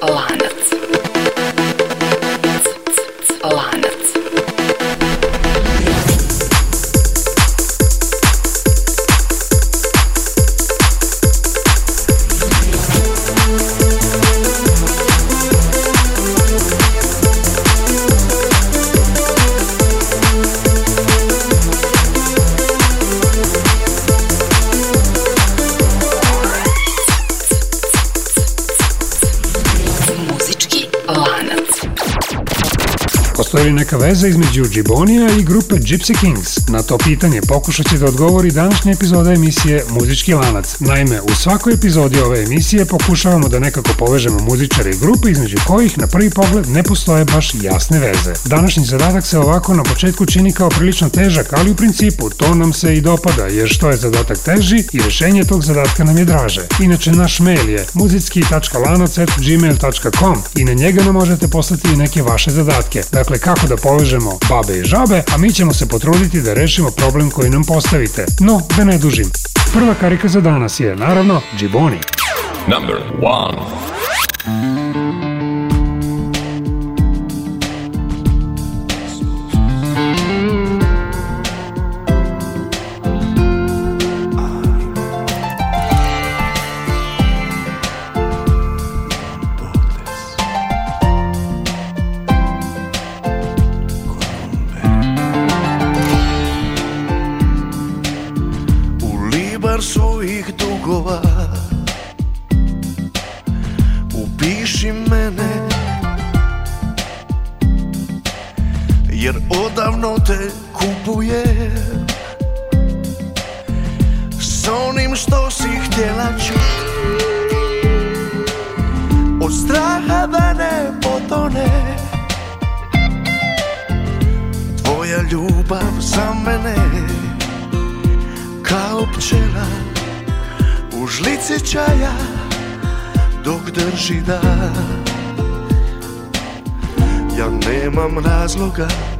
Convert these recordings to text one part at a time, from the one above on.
Alana. veza između Džibonija i grupe Gypsy Kings? Na to pitanje pokušat će da odgovori današnja epizoda emisije Muzički lanac. Naime, u svakoj epizodi ove emisije pokušavamo da nekako povežemo muzičare i grupe između kojih na prvi pogled ne postoje baš jasne veze. Današnji zadatak se ovako na početku čini kao prilično težak, ali u principu to nam se i dopada, jer što je zadatak teži i rešenje tog zadatka nam je draže. Inače, naš mail je muzicki.lanac.gmail.com i na njega nam možete poslati i neke vaše zadatke. Dakle, kako da poližemo babe i žabe, a mi ćemo se potruditi da rešimo problem koji nam postavite. No, da ne dužim. Prva karika za danas je, naravno, Džiboni. Number 1 longer.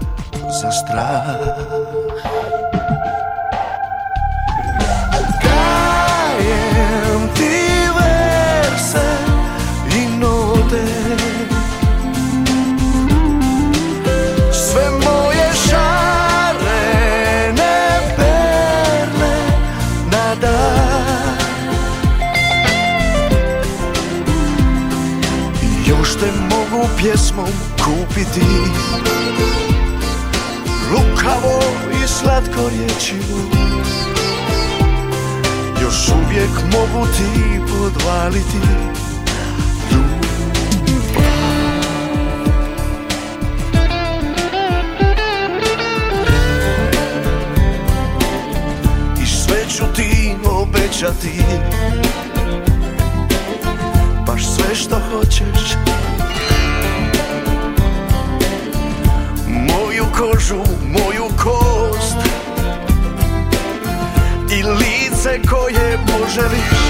pričati Baš sve što hoćeš Moju kožu, moju kost I lice koje poželiš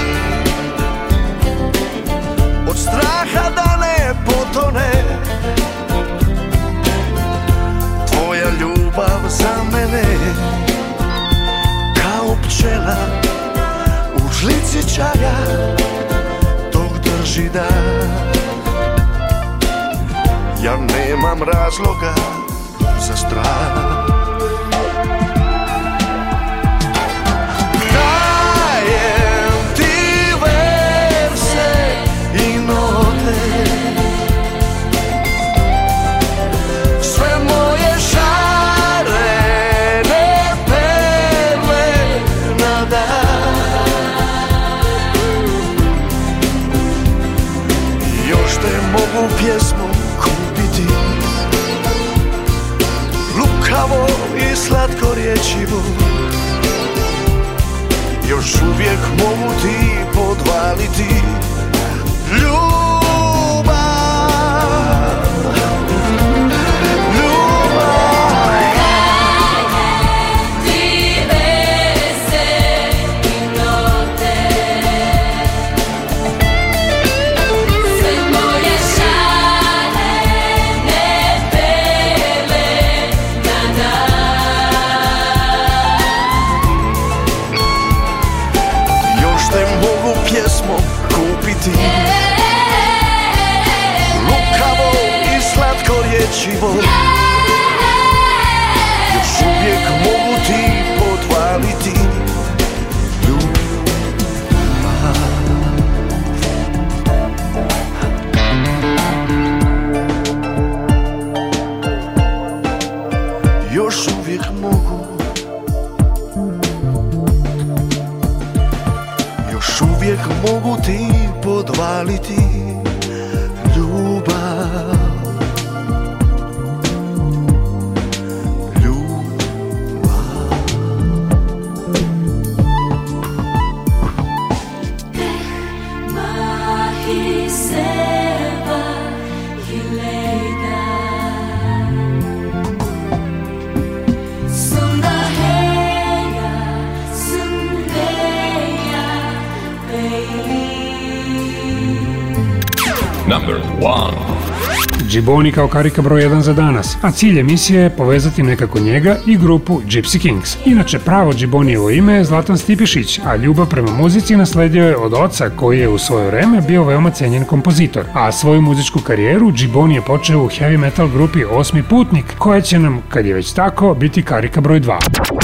Od straha da ne potone Tvoja ljubav za mene Kao pčela žlici čaja Dok drži da Ja nemam razloga za strah još uvijek mogu ti podvaliti Number 1 Džiboni kao karika broj 1 za danas, a cilj emisije je povezati nekako njega i grupu Gypsy Kings. Inače, pravo Džibonijevo ime je Zlatan Stipišić, a ljubav prema muzici nasledio je od oca koji je u svoje vreme bio veoma cenjen kompozitor. A svoju muzičku karijeru Džiboni je počeo u heavy metal grupi Osmi putnik, koja će nam, kad je već tako, biti karika broj 2.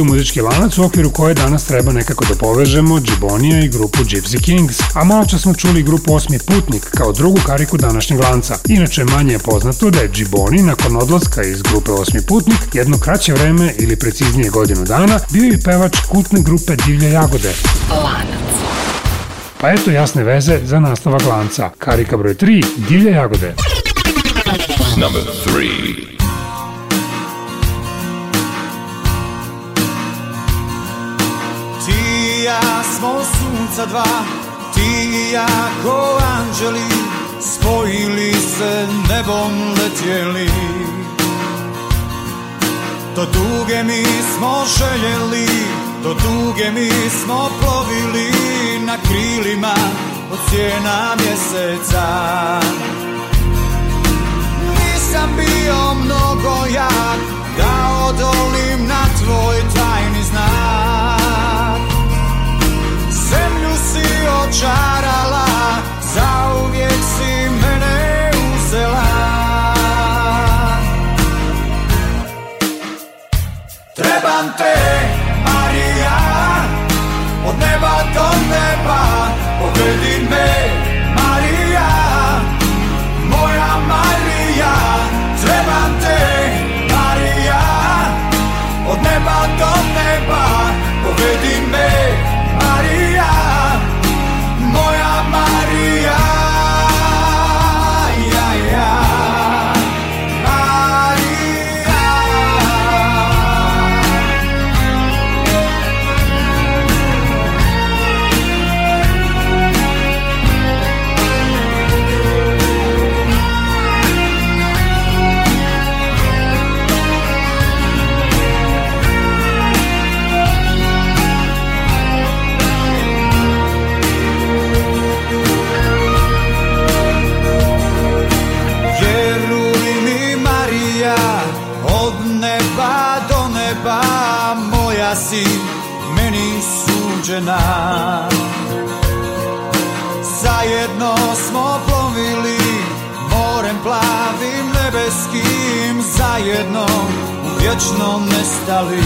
emisiju Muzički lanac u okviru koje danas treba nekako da povežemo Džibonija i grupu Gypsy Kings, a malo čas smo čuli grupu Osmi putnik kao drugu kariku današnjeg lanca. Inače, manje je poznato da je Džiboni nakon odlaska iz grupe Osmi putnik jedno kraće vreme ili preciznije godinu dana bio i pevač kultne grupe Divlje jagode. Lanac. Pa eto jasne veze za nastavak lanca. Karika broj 3, Divlje jagode. Number 3 sunca dva Ti i ja ko anđeli Spojili se nebom letjeli Do duge mi smo željeli Do duge mi smo plovili Na krilima od sjena mjeseca Nisam bio mnogo jak Da odolim na tvoj tajni znak si očarala Zauvijek si mene uzela Trebam te, Marija Od neba do neba Pogledi suđena Zajedno smo plovili morem plavim nebeskim Zajedno u vječnom nestali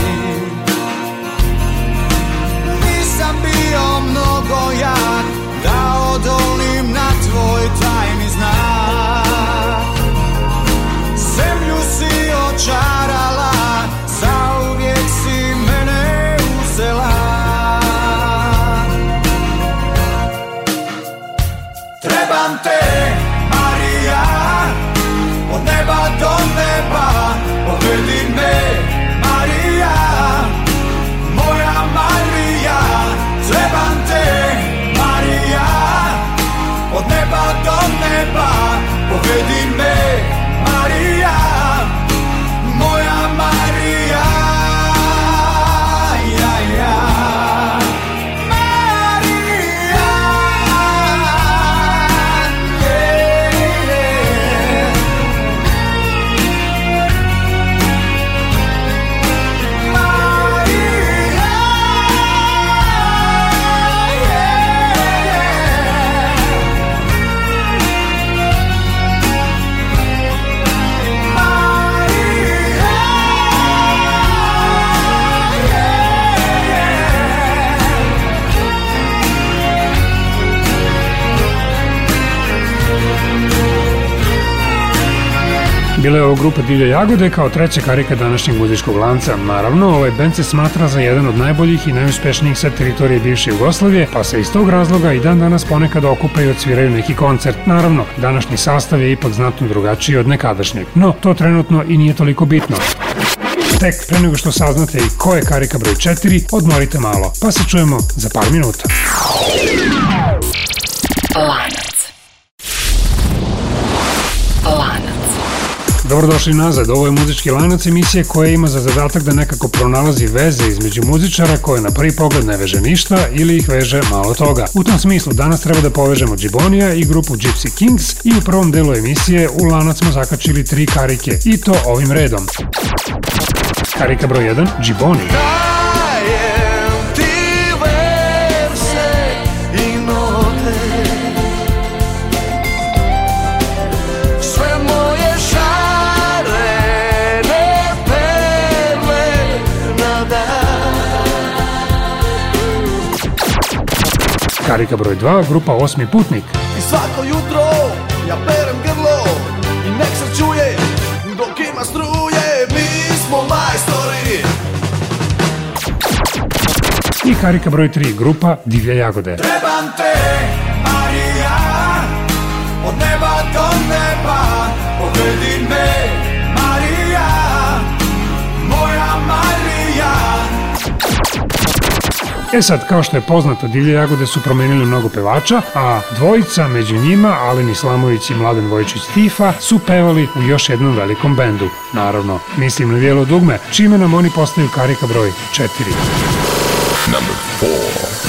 Nisam bio mnogo jak da odolim na tvoj tajni znak Zemlju si očak Bila je ovo grupa Divlje Jagode kao treća karika današnjeg muzičkog lanca. Naravno, ovaj band se smatra za jedan od najboljih i najuspešnijih sa teritorije bivše Jugoslavije, pa se iz tog razloga i dan danas ponekad okupe i odsviraju neki koncert. Naravno, današnji sastav je ipak znatno drugačiji od nekadašnjeg, no to trenutno i nije toliko bitno. Tek pre nego što saznate i ko je karika broj 4, odmorite malo, pa se čujemo za par minuta. Lanac. Dobrodošli nazad, ovo je Muzički lanac emisije koja ima za zadatak da nekako pronalazi veze između muzičara koje na prvi pogled ne veže ništa ili ih veže malo toga. U tom smislu danas treba da povežemo Gibonija i grupu Gypsy Kings i u prvom delu emisije u lanac smo zakačili tri karike i to ovim redom. Karika broj 1, Giboni. Karika broj 2, grupa Osmi putnik. I svako jutro ja perem grlo i nek se čuje dok ima struje, mi smo majstori. I karika broj 3, grupa Divlje jagode. Trebam te E sad, kao što je poznato, Divlje jagode su promenili mnogo pevača, a dvojica među njima, Alen Islamović i Mladen Vojčić Tifa, su pevali u još jednom velikom bendu. Naravno, mislim na bijelo dugme, čime nam oni postaju karika broj 4. Number 4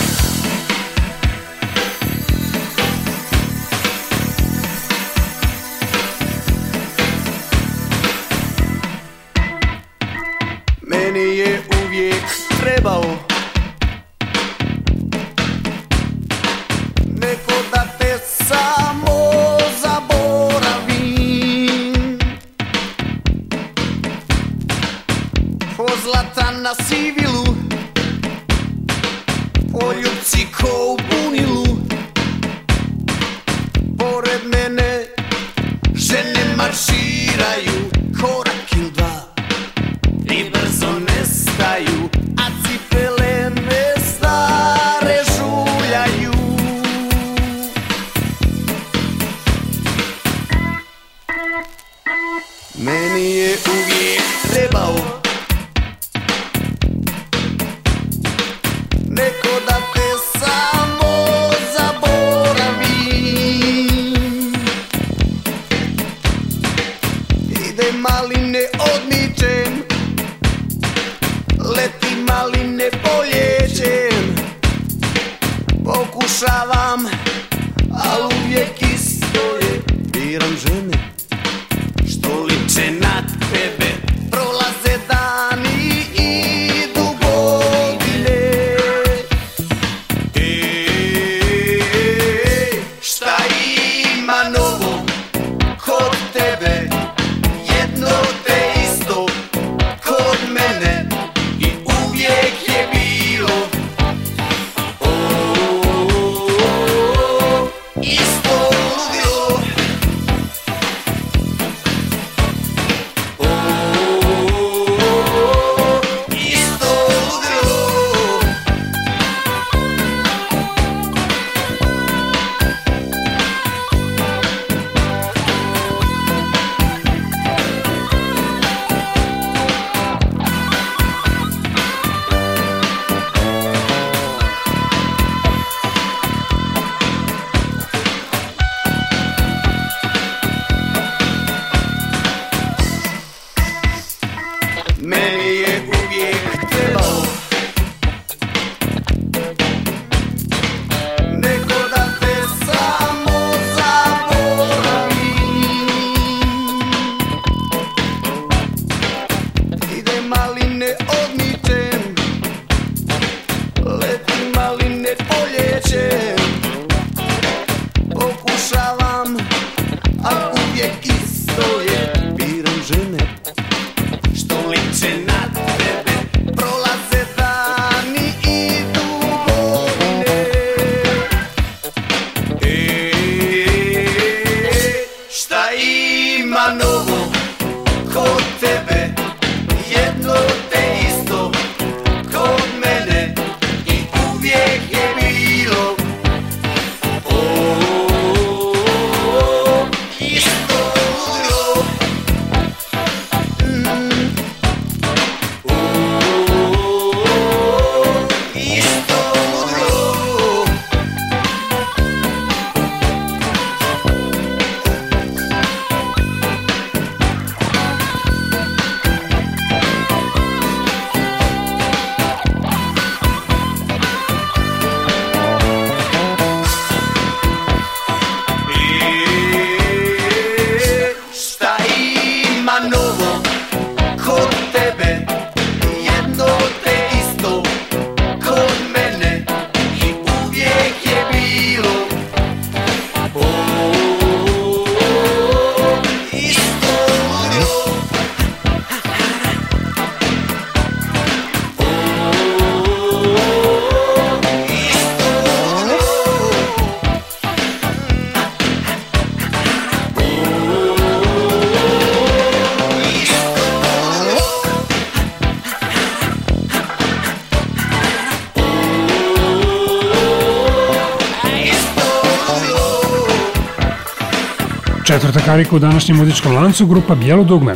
naviku u današnjem muzičkom lancu grupa Bijelo dugme.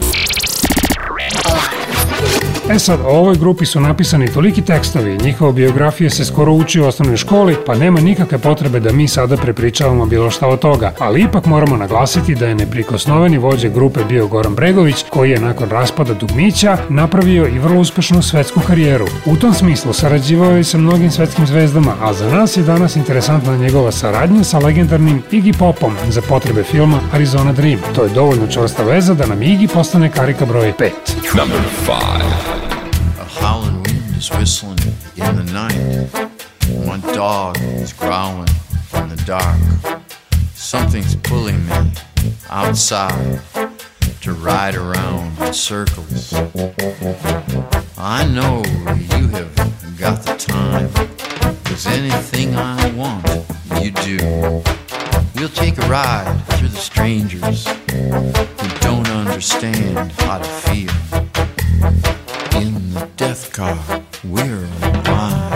E sad, o ovoj grupi su napisani toliki tekstovi, njihova biografija se skoro uči u osnovnoj školi, pa nema nikakve potrebe da mi sada prepričavamo bilo šta od toga, ali ipak moramo naglasiti da je neprikosnoveni vođe grupe bio Goran Bregović, koji je nakon raspada Dugmića napravio i vrlo uspešnu svetsku karijeru. U tom smislu sarađivao je sa mnogim svetskim zvezdama, a za nas je danas interesantna njegova saradnja sa legendarnim Iggy Popom za potrebe filma Arizona Dream. To je dovoljno čvrsta veza da nam Iggy postane karika broj 5. Number 5. is whistling in the night. One dog is growling in the dark. Something's pulling me outside to ride around in circles. I know you have got the time. Cause anything I want, you do. We'll take a ride through the strangers who don't understand how to feel in the death car we're blind.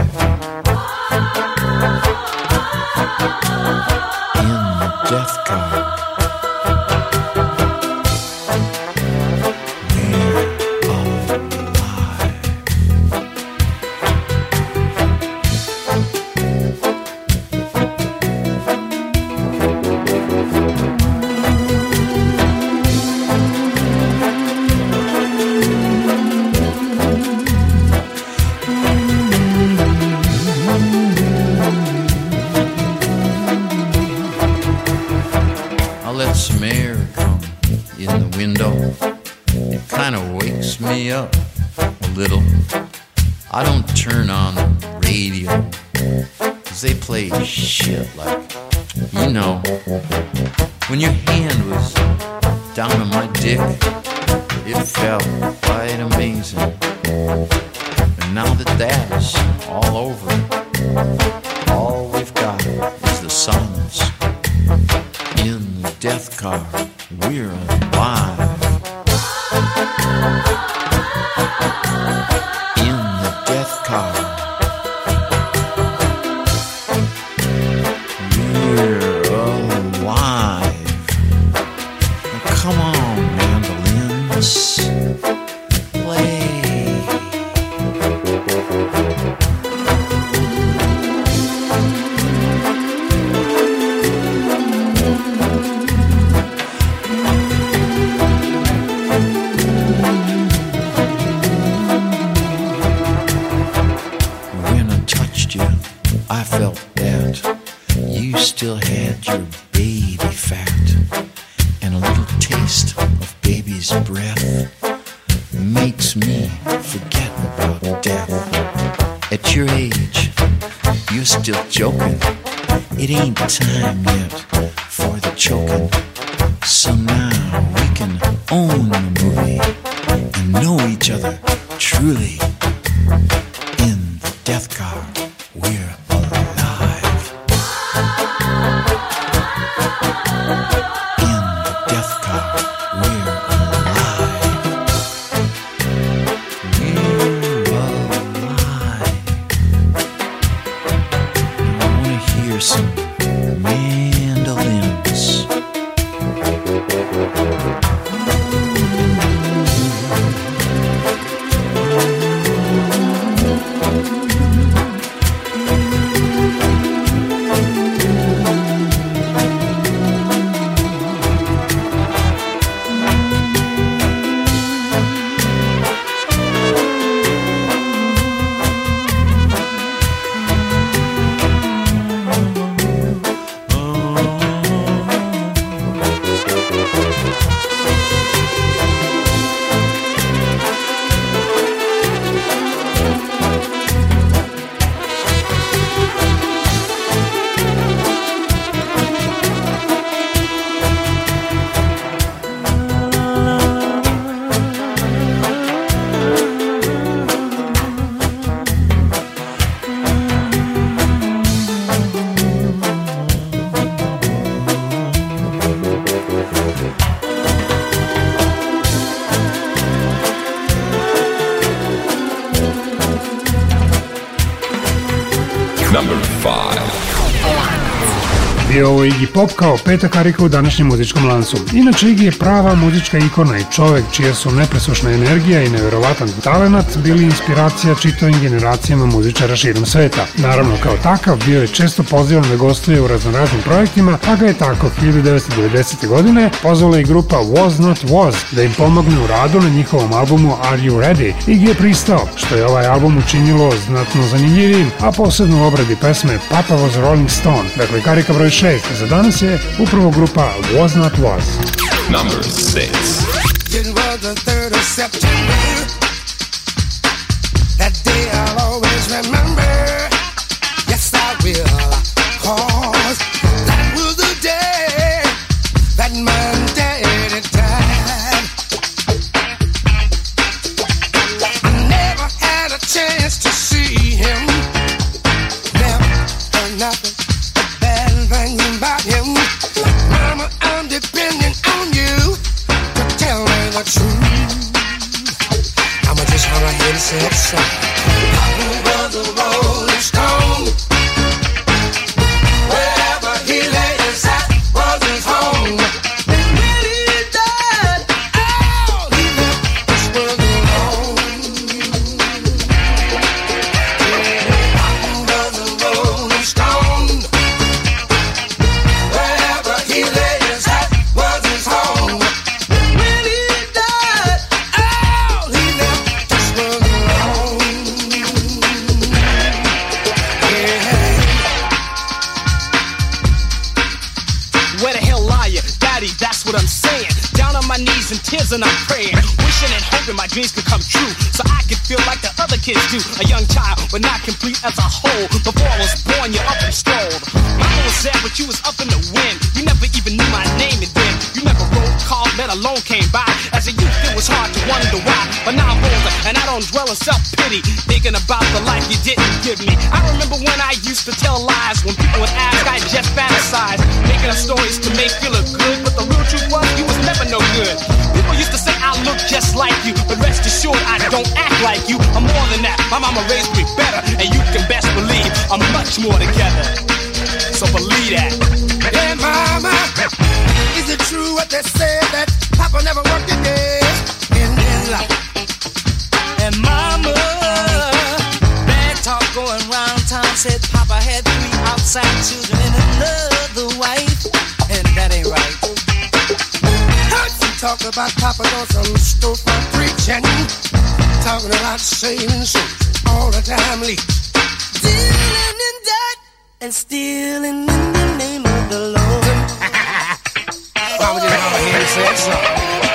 Oh. Matters. Bobcop. peta karika u današnjem muzičkom lancu. Inače, Iggy je prava muzička ikona i čovek čija su nepresušna energija i neverovatan talenat bili inspiracija čitavim generacijama muzičara širom sveta. Naravno, kao takav, bio je često pozivan da gostuje u raznoraznim projektima, a ga je tako 1990. godine pozvala i grupa Was Not Was da im pomogne u radu na njihovom albumu Are You Ready? Iggy je pristao, što je ovaj album učinilo znatno zanimljivim, a posebno u obradi pesme Papa Was Rolling Stone. Dakle, karika broj 6 za danas je upravo grupa Was Not Was. Number 6. tears and I'm praying, wishing and hoping my dreams could come true, so I could feel like the other kids do. A young child, but not complete as a whole. Before I was born, you're up and strolled. Mama was sad, but you was up in the wind. You never even knew my name, and then you never wrote, called, let alone came by. As a youth, it was hard to wonder why, but now I'm older and I don't dwell in self pity, thinking about the life you didn't give me. I remember when I used to tell lies when people would ask, I just fantasized, making up stories to make you look good. like you, but rest assured I don't act like you. I'm more than that. My mama raised me better, and you can best believe I'm much more together. So believe that. Yeah, mama, is it true what they said that Papa never worked a day in his life? And mama, bad talk going round town said Papa had three outside children and love. Talked about Papa on some storefront preaching. Talking about saving souls all the time, leak. Dealing in debt and stealing in the name of the Lord. Why would you not hear that song?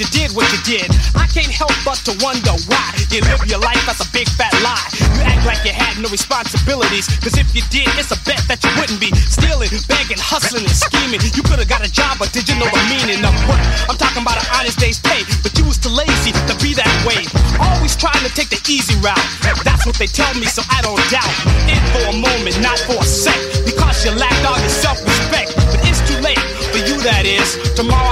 you did what you did. I can't help but to wonder why you live your life as a big fat lie. You act like you had no responsibilities, cause if you did, it's a bet that you wouldn't be stealing, begging, hustling, and scheming. You could've got a job, but did you know the meaning of work? I'm talking about an honest day's pay, but you was too lazy to be that way. Always trying to take the easy route. That's what they tell me, so I don't doubt. In for a moment, not for a sec, because you lacked all your self-respect. But it's too late for you, that is. Tomorrow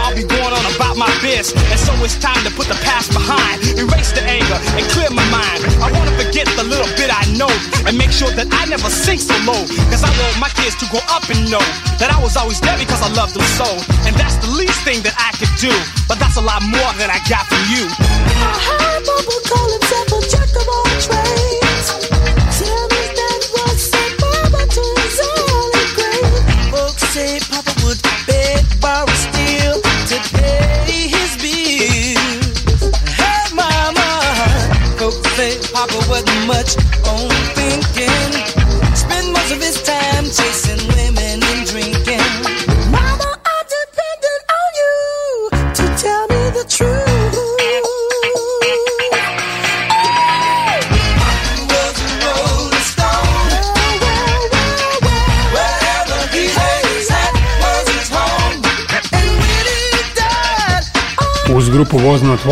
and so it's time to put the past behind, erase the anger, and clear my mind. I wanna forget the little bit I know, and make sure that I never sink so low. Cause I want my kids to grow up and know that I was always there because I loved them so. And that's the least thing that I could do, but that's a lot more than I got from you. Uh-huh.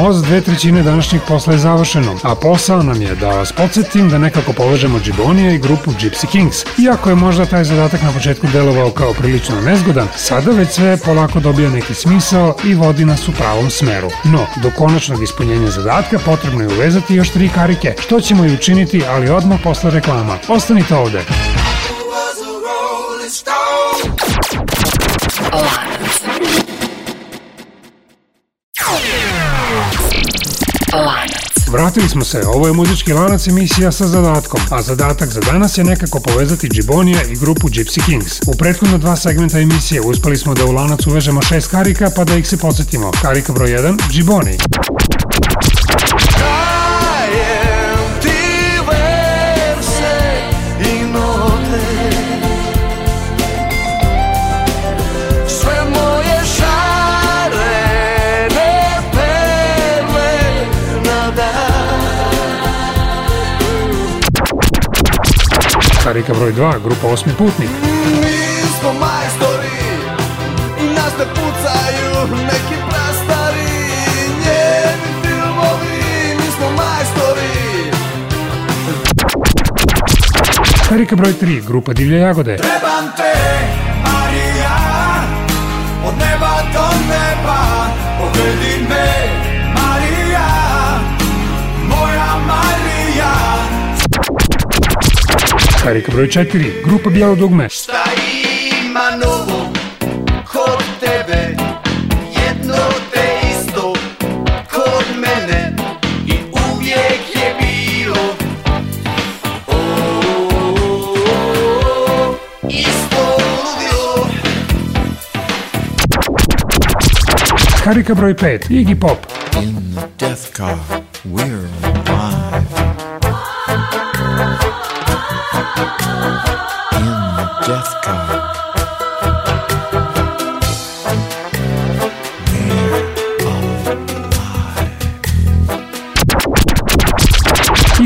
voz, dve trećine današnjeg posla je završeno, a posao nam je da vas podsjetim da nekako povežemo Džibonija i grupu Gypsy Kings. Iako je možda taj zadatak na početku delovao kao prilično nezgodan, sada već sve polako dobija neki smisao i vodi nas u pravom smeru. No, do konačnog ispunjenja zadatka potrebno je uvezati još tri karike, što ćemo i učiniti, ali odmah posle reklama. Ostanite ovde! vratili smo se, ovo je muzički lanac emisija sa zadatkom, a zadatak za danas je nekako povezati Džibonija i grupu Gypsy Kings. U prethodna dva segmenta emisije uspeli smo da u lanac uvežemo šest karika pa da ih se podsjetimo. Karika broj 1, Džiboni. Старий Каврой 2, група Осміпутник. Місто майстори, і нас не пуцають, некі прастарі, не відфільмові, місто майстори. Старий Каврой 3, група Дівля Ягоди. Требанте, Марія, од неба до неба, погляди мене. Karika broj 4, grupa Bijelo dugme. Šta ima novo kod tebe, jedno te isto kod mene i uvijek je bilo o, o, Karika broj 5, Iggy Pop. In the death car, we're alive.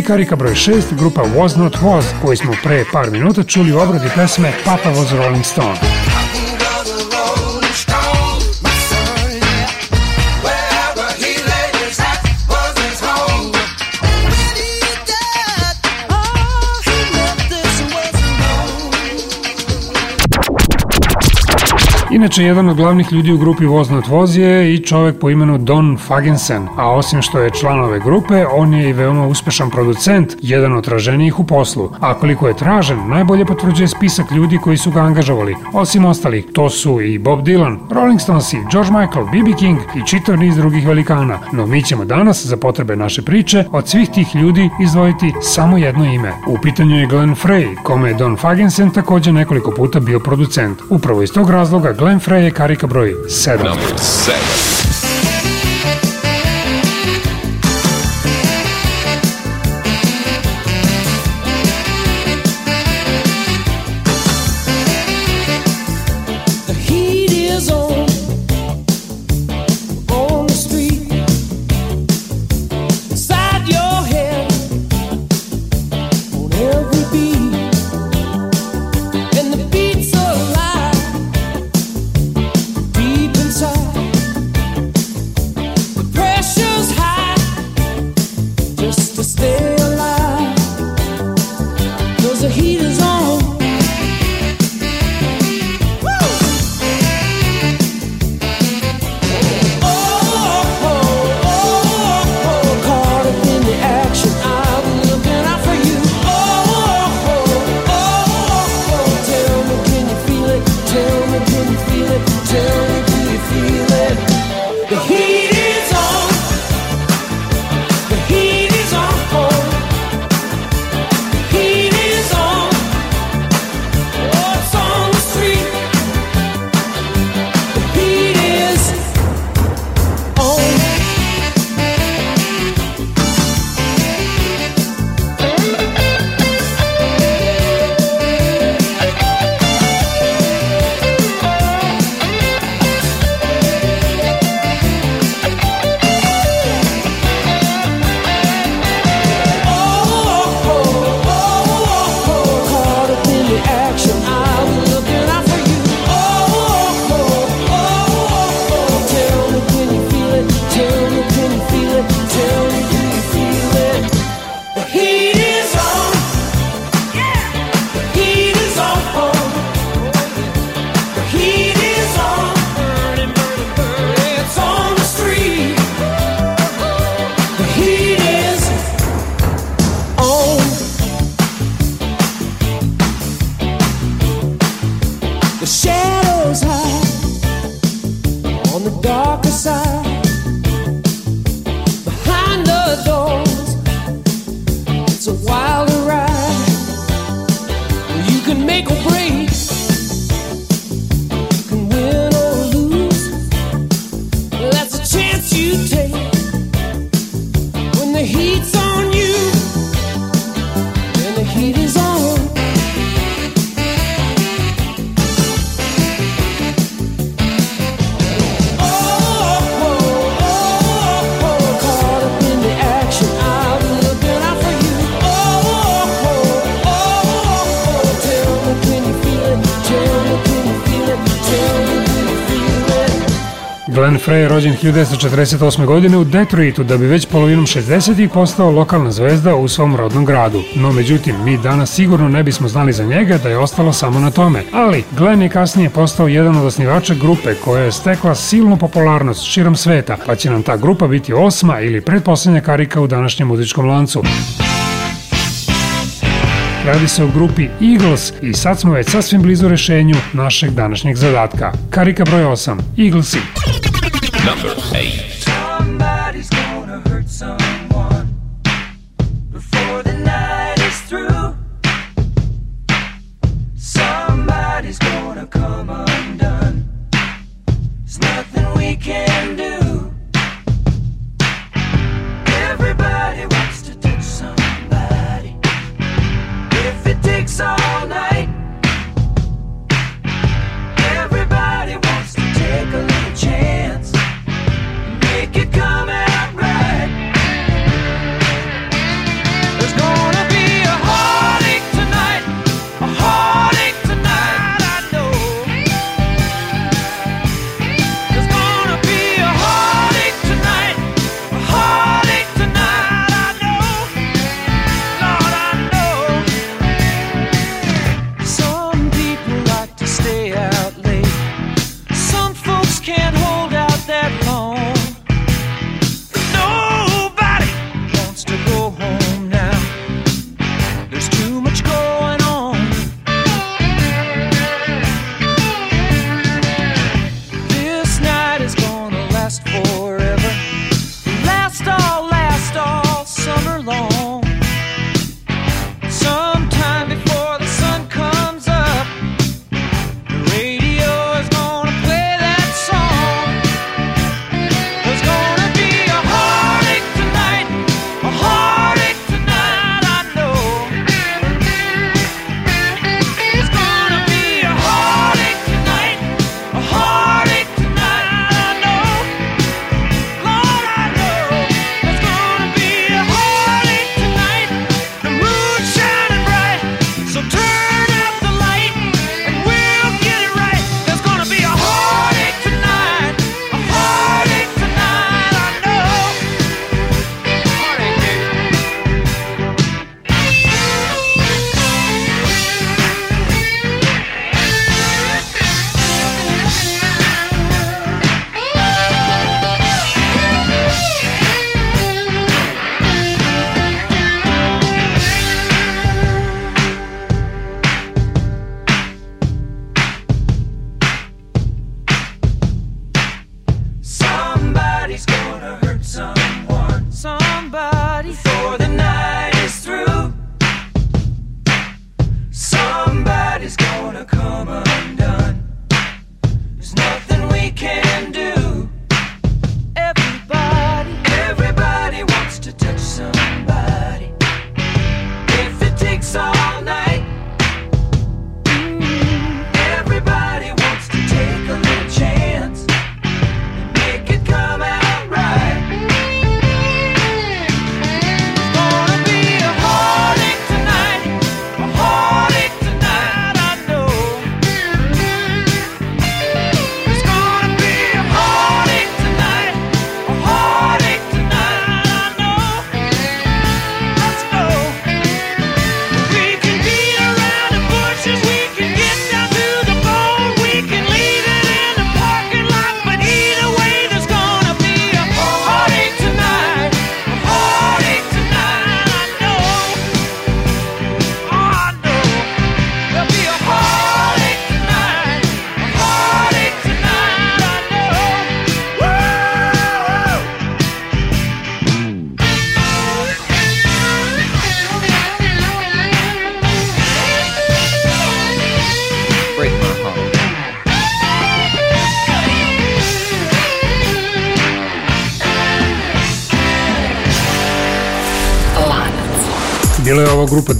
i karika broj 6, grupa Was Not Was, koju smo pre par minuta čuli u obradi pesme Papa Was Rolling Stone. Inače, jedan od glavnih ljudi u grupi Voz Voznat Voz je i čovek po imenu Don Fagensen, a osim što je član ove grupe, on je i veoma uspešan producent, jedan od traženijih u poslu. A koliko je tražen, najbolje potvrđuje spisak ljudi koji su ga angažovali. Osim ostalih, to su i Bob Dylan, Rolling Stonesi, George Michael, B.B. King i čitav niz drugih velikana. No mi ćemo danas, za potrebe naše priče, od svih tih ljudi izdvojiti samo jedno ime. U pitanju je Glenn Frey, kome je Don Fagensen takođe nekoliko puta bio producent. Upravo iz tog razloga Glenfrey je karika broj 7. Number 7. rođen 1948. godine u Detroitu da bi već polovinom 60-ih postao lokalna zvezda u svom rodnom gradu. No međutim, mi danas sigurno ne bismo znali za njega da je ostalo samo na tome. Ali, Glenn je kasnije postao jedan od osnivača grupe koja je stekla silnu popularnost širom sveta, pa će nam ta grupa biti osma ili pretposlednja karika u današnjem muzičkom lancu. Radi se o grupi Eagles i sad smo već sasvim blizu rešenju našeg današnjeg zadatka. Karika broj 8. Eaglesi. Number eight. Somebody's gonna hurt someone before the night.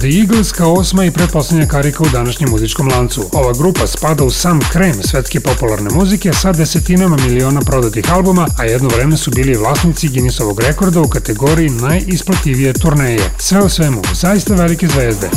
The Eagles kao osma i pretposlednja karika u današnjem muzičkom lancu. Ova grupa spada u sam krem svetske popularne muzike sa desetinama miliona prodatih albuma, a jedno vreme su bili vlasnici Guinnessovog rekorda u kategoriji najisplativije turneje. Sve o svemu, zaista velike zvezde.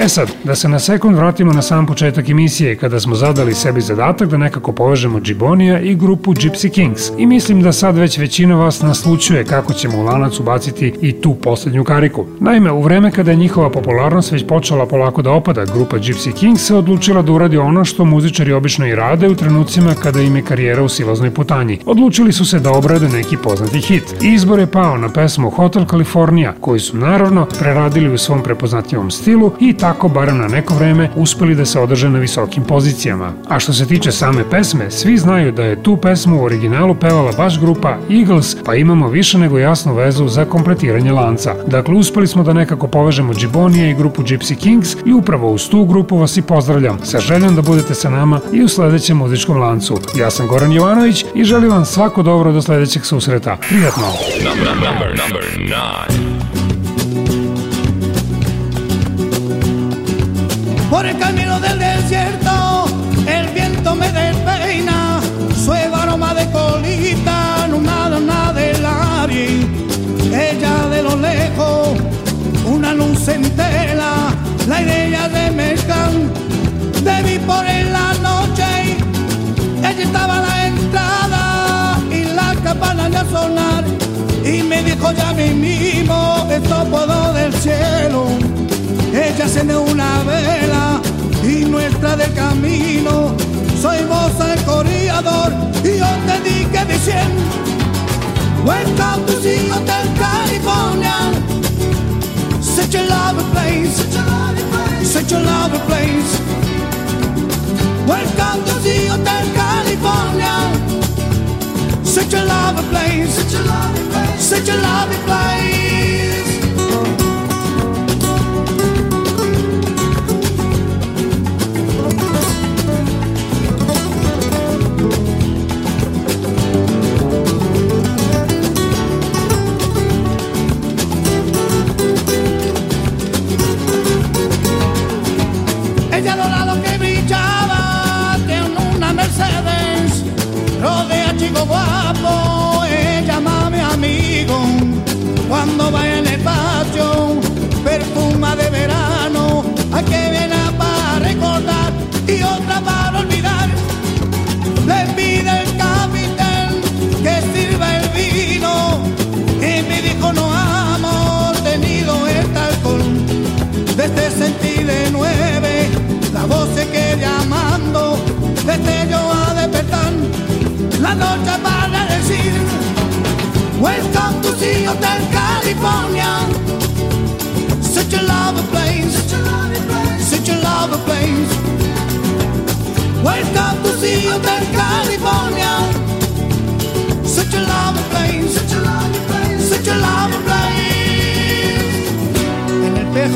E sad, da se na sekund vratimo na sam početak emisije, kada smo zadali sebi zadatak da nekako povežemo Džibonija i grupu Gypsy Kings. I mislim da sad već većina vas naslučuje kako ćemo u lanac ubaciti i tu poslednju kariku. Naime, u vreme kada je njihova popularnost već počela polako da opada, grupa Gypsy Kings se odlučila da uradi ono što muzičari obično i rade u trenucima kada im je karijera u silaznoj putanji. Odlučili su se da obrade neki poznati hit. Izbor je pao na pesmu Hotel California, koju su naravno preradili u svom prepoznatljivom stilu i tako tako, barem na neko vreme, uspeli da se održe na visokim pozicijama. A što se tiče same pesme, svi znaju da je tu pesmu u originalu pevala baš grupa Eagles, pa imamo više nego jasnu vezu za kompletiranje lanca. Dakle, uspeli smo da nekako povežemo Džibonije i grupu Gypsy Kings i upravo uz tu grupu vas i pozdravljam, sa željom da budete sa nama i u sledećem muzičkom lancu. Ja sam Goran Jovanović i želim vam svako dobro do sledećeg susreta. Prijatno! Number, number, number nine. camino del desierto, el viento me despeina, suave aroma de colita, nada de área ella de lo lejos, una luz entera, la idea de mecan de mí por en la noche, ella estaba a la entrada y la campana ya sonar, y me dijo ya mi mismo, esto puedo del cielo ella se me una vela Muestra del camino. Soy moza el corredor y yo te dije diciendo, welcome to the Hotel California. Such a lovely place, such a lovely place, a place. Welcome to the Hotel California. a place, such a lovely place, such a lovely place.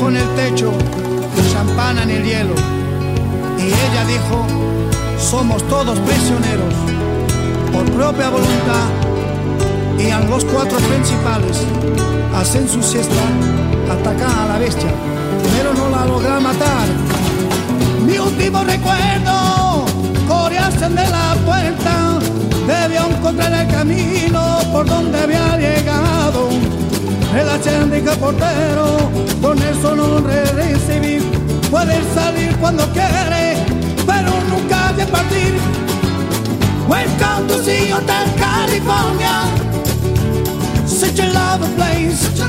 en el techo, champana en el hielo. Y ella dijo, somos todos prisioneros, por propia voluntad. Y a los cuatro principales hacen su siesta, atacan a la bestia, pero no la logra matar. Mi último recuerdo, coreasen de la puerta, debió encontrar el camino por donde había llegado el acérdico portero con es un hombre recibir, poder salir cuando quiere, pero nunca de partir. Welcome to see Hotel California. Such a lovely place, such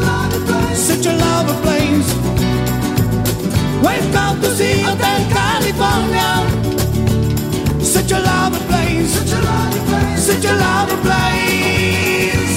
a lovely place, Welcome to see Hotel California. Such a lovely place, such a lovely place, such a lovely place.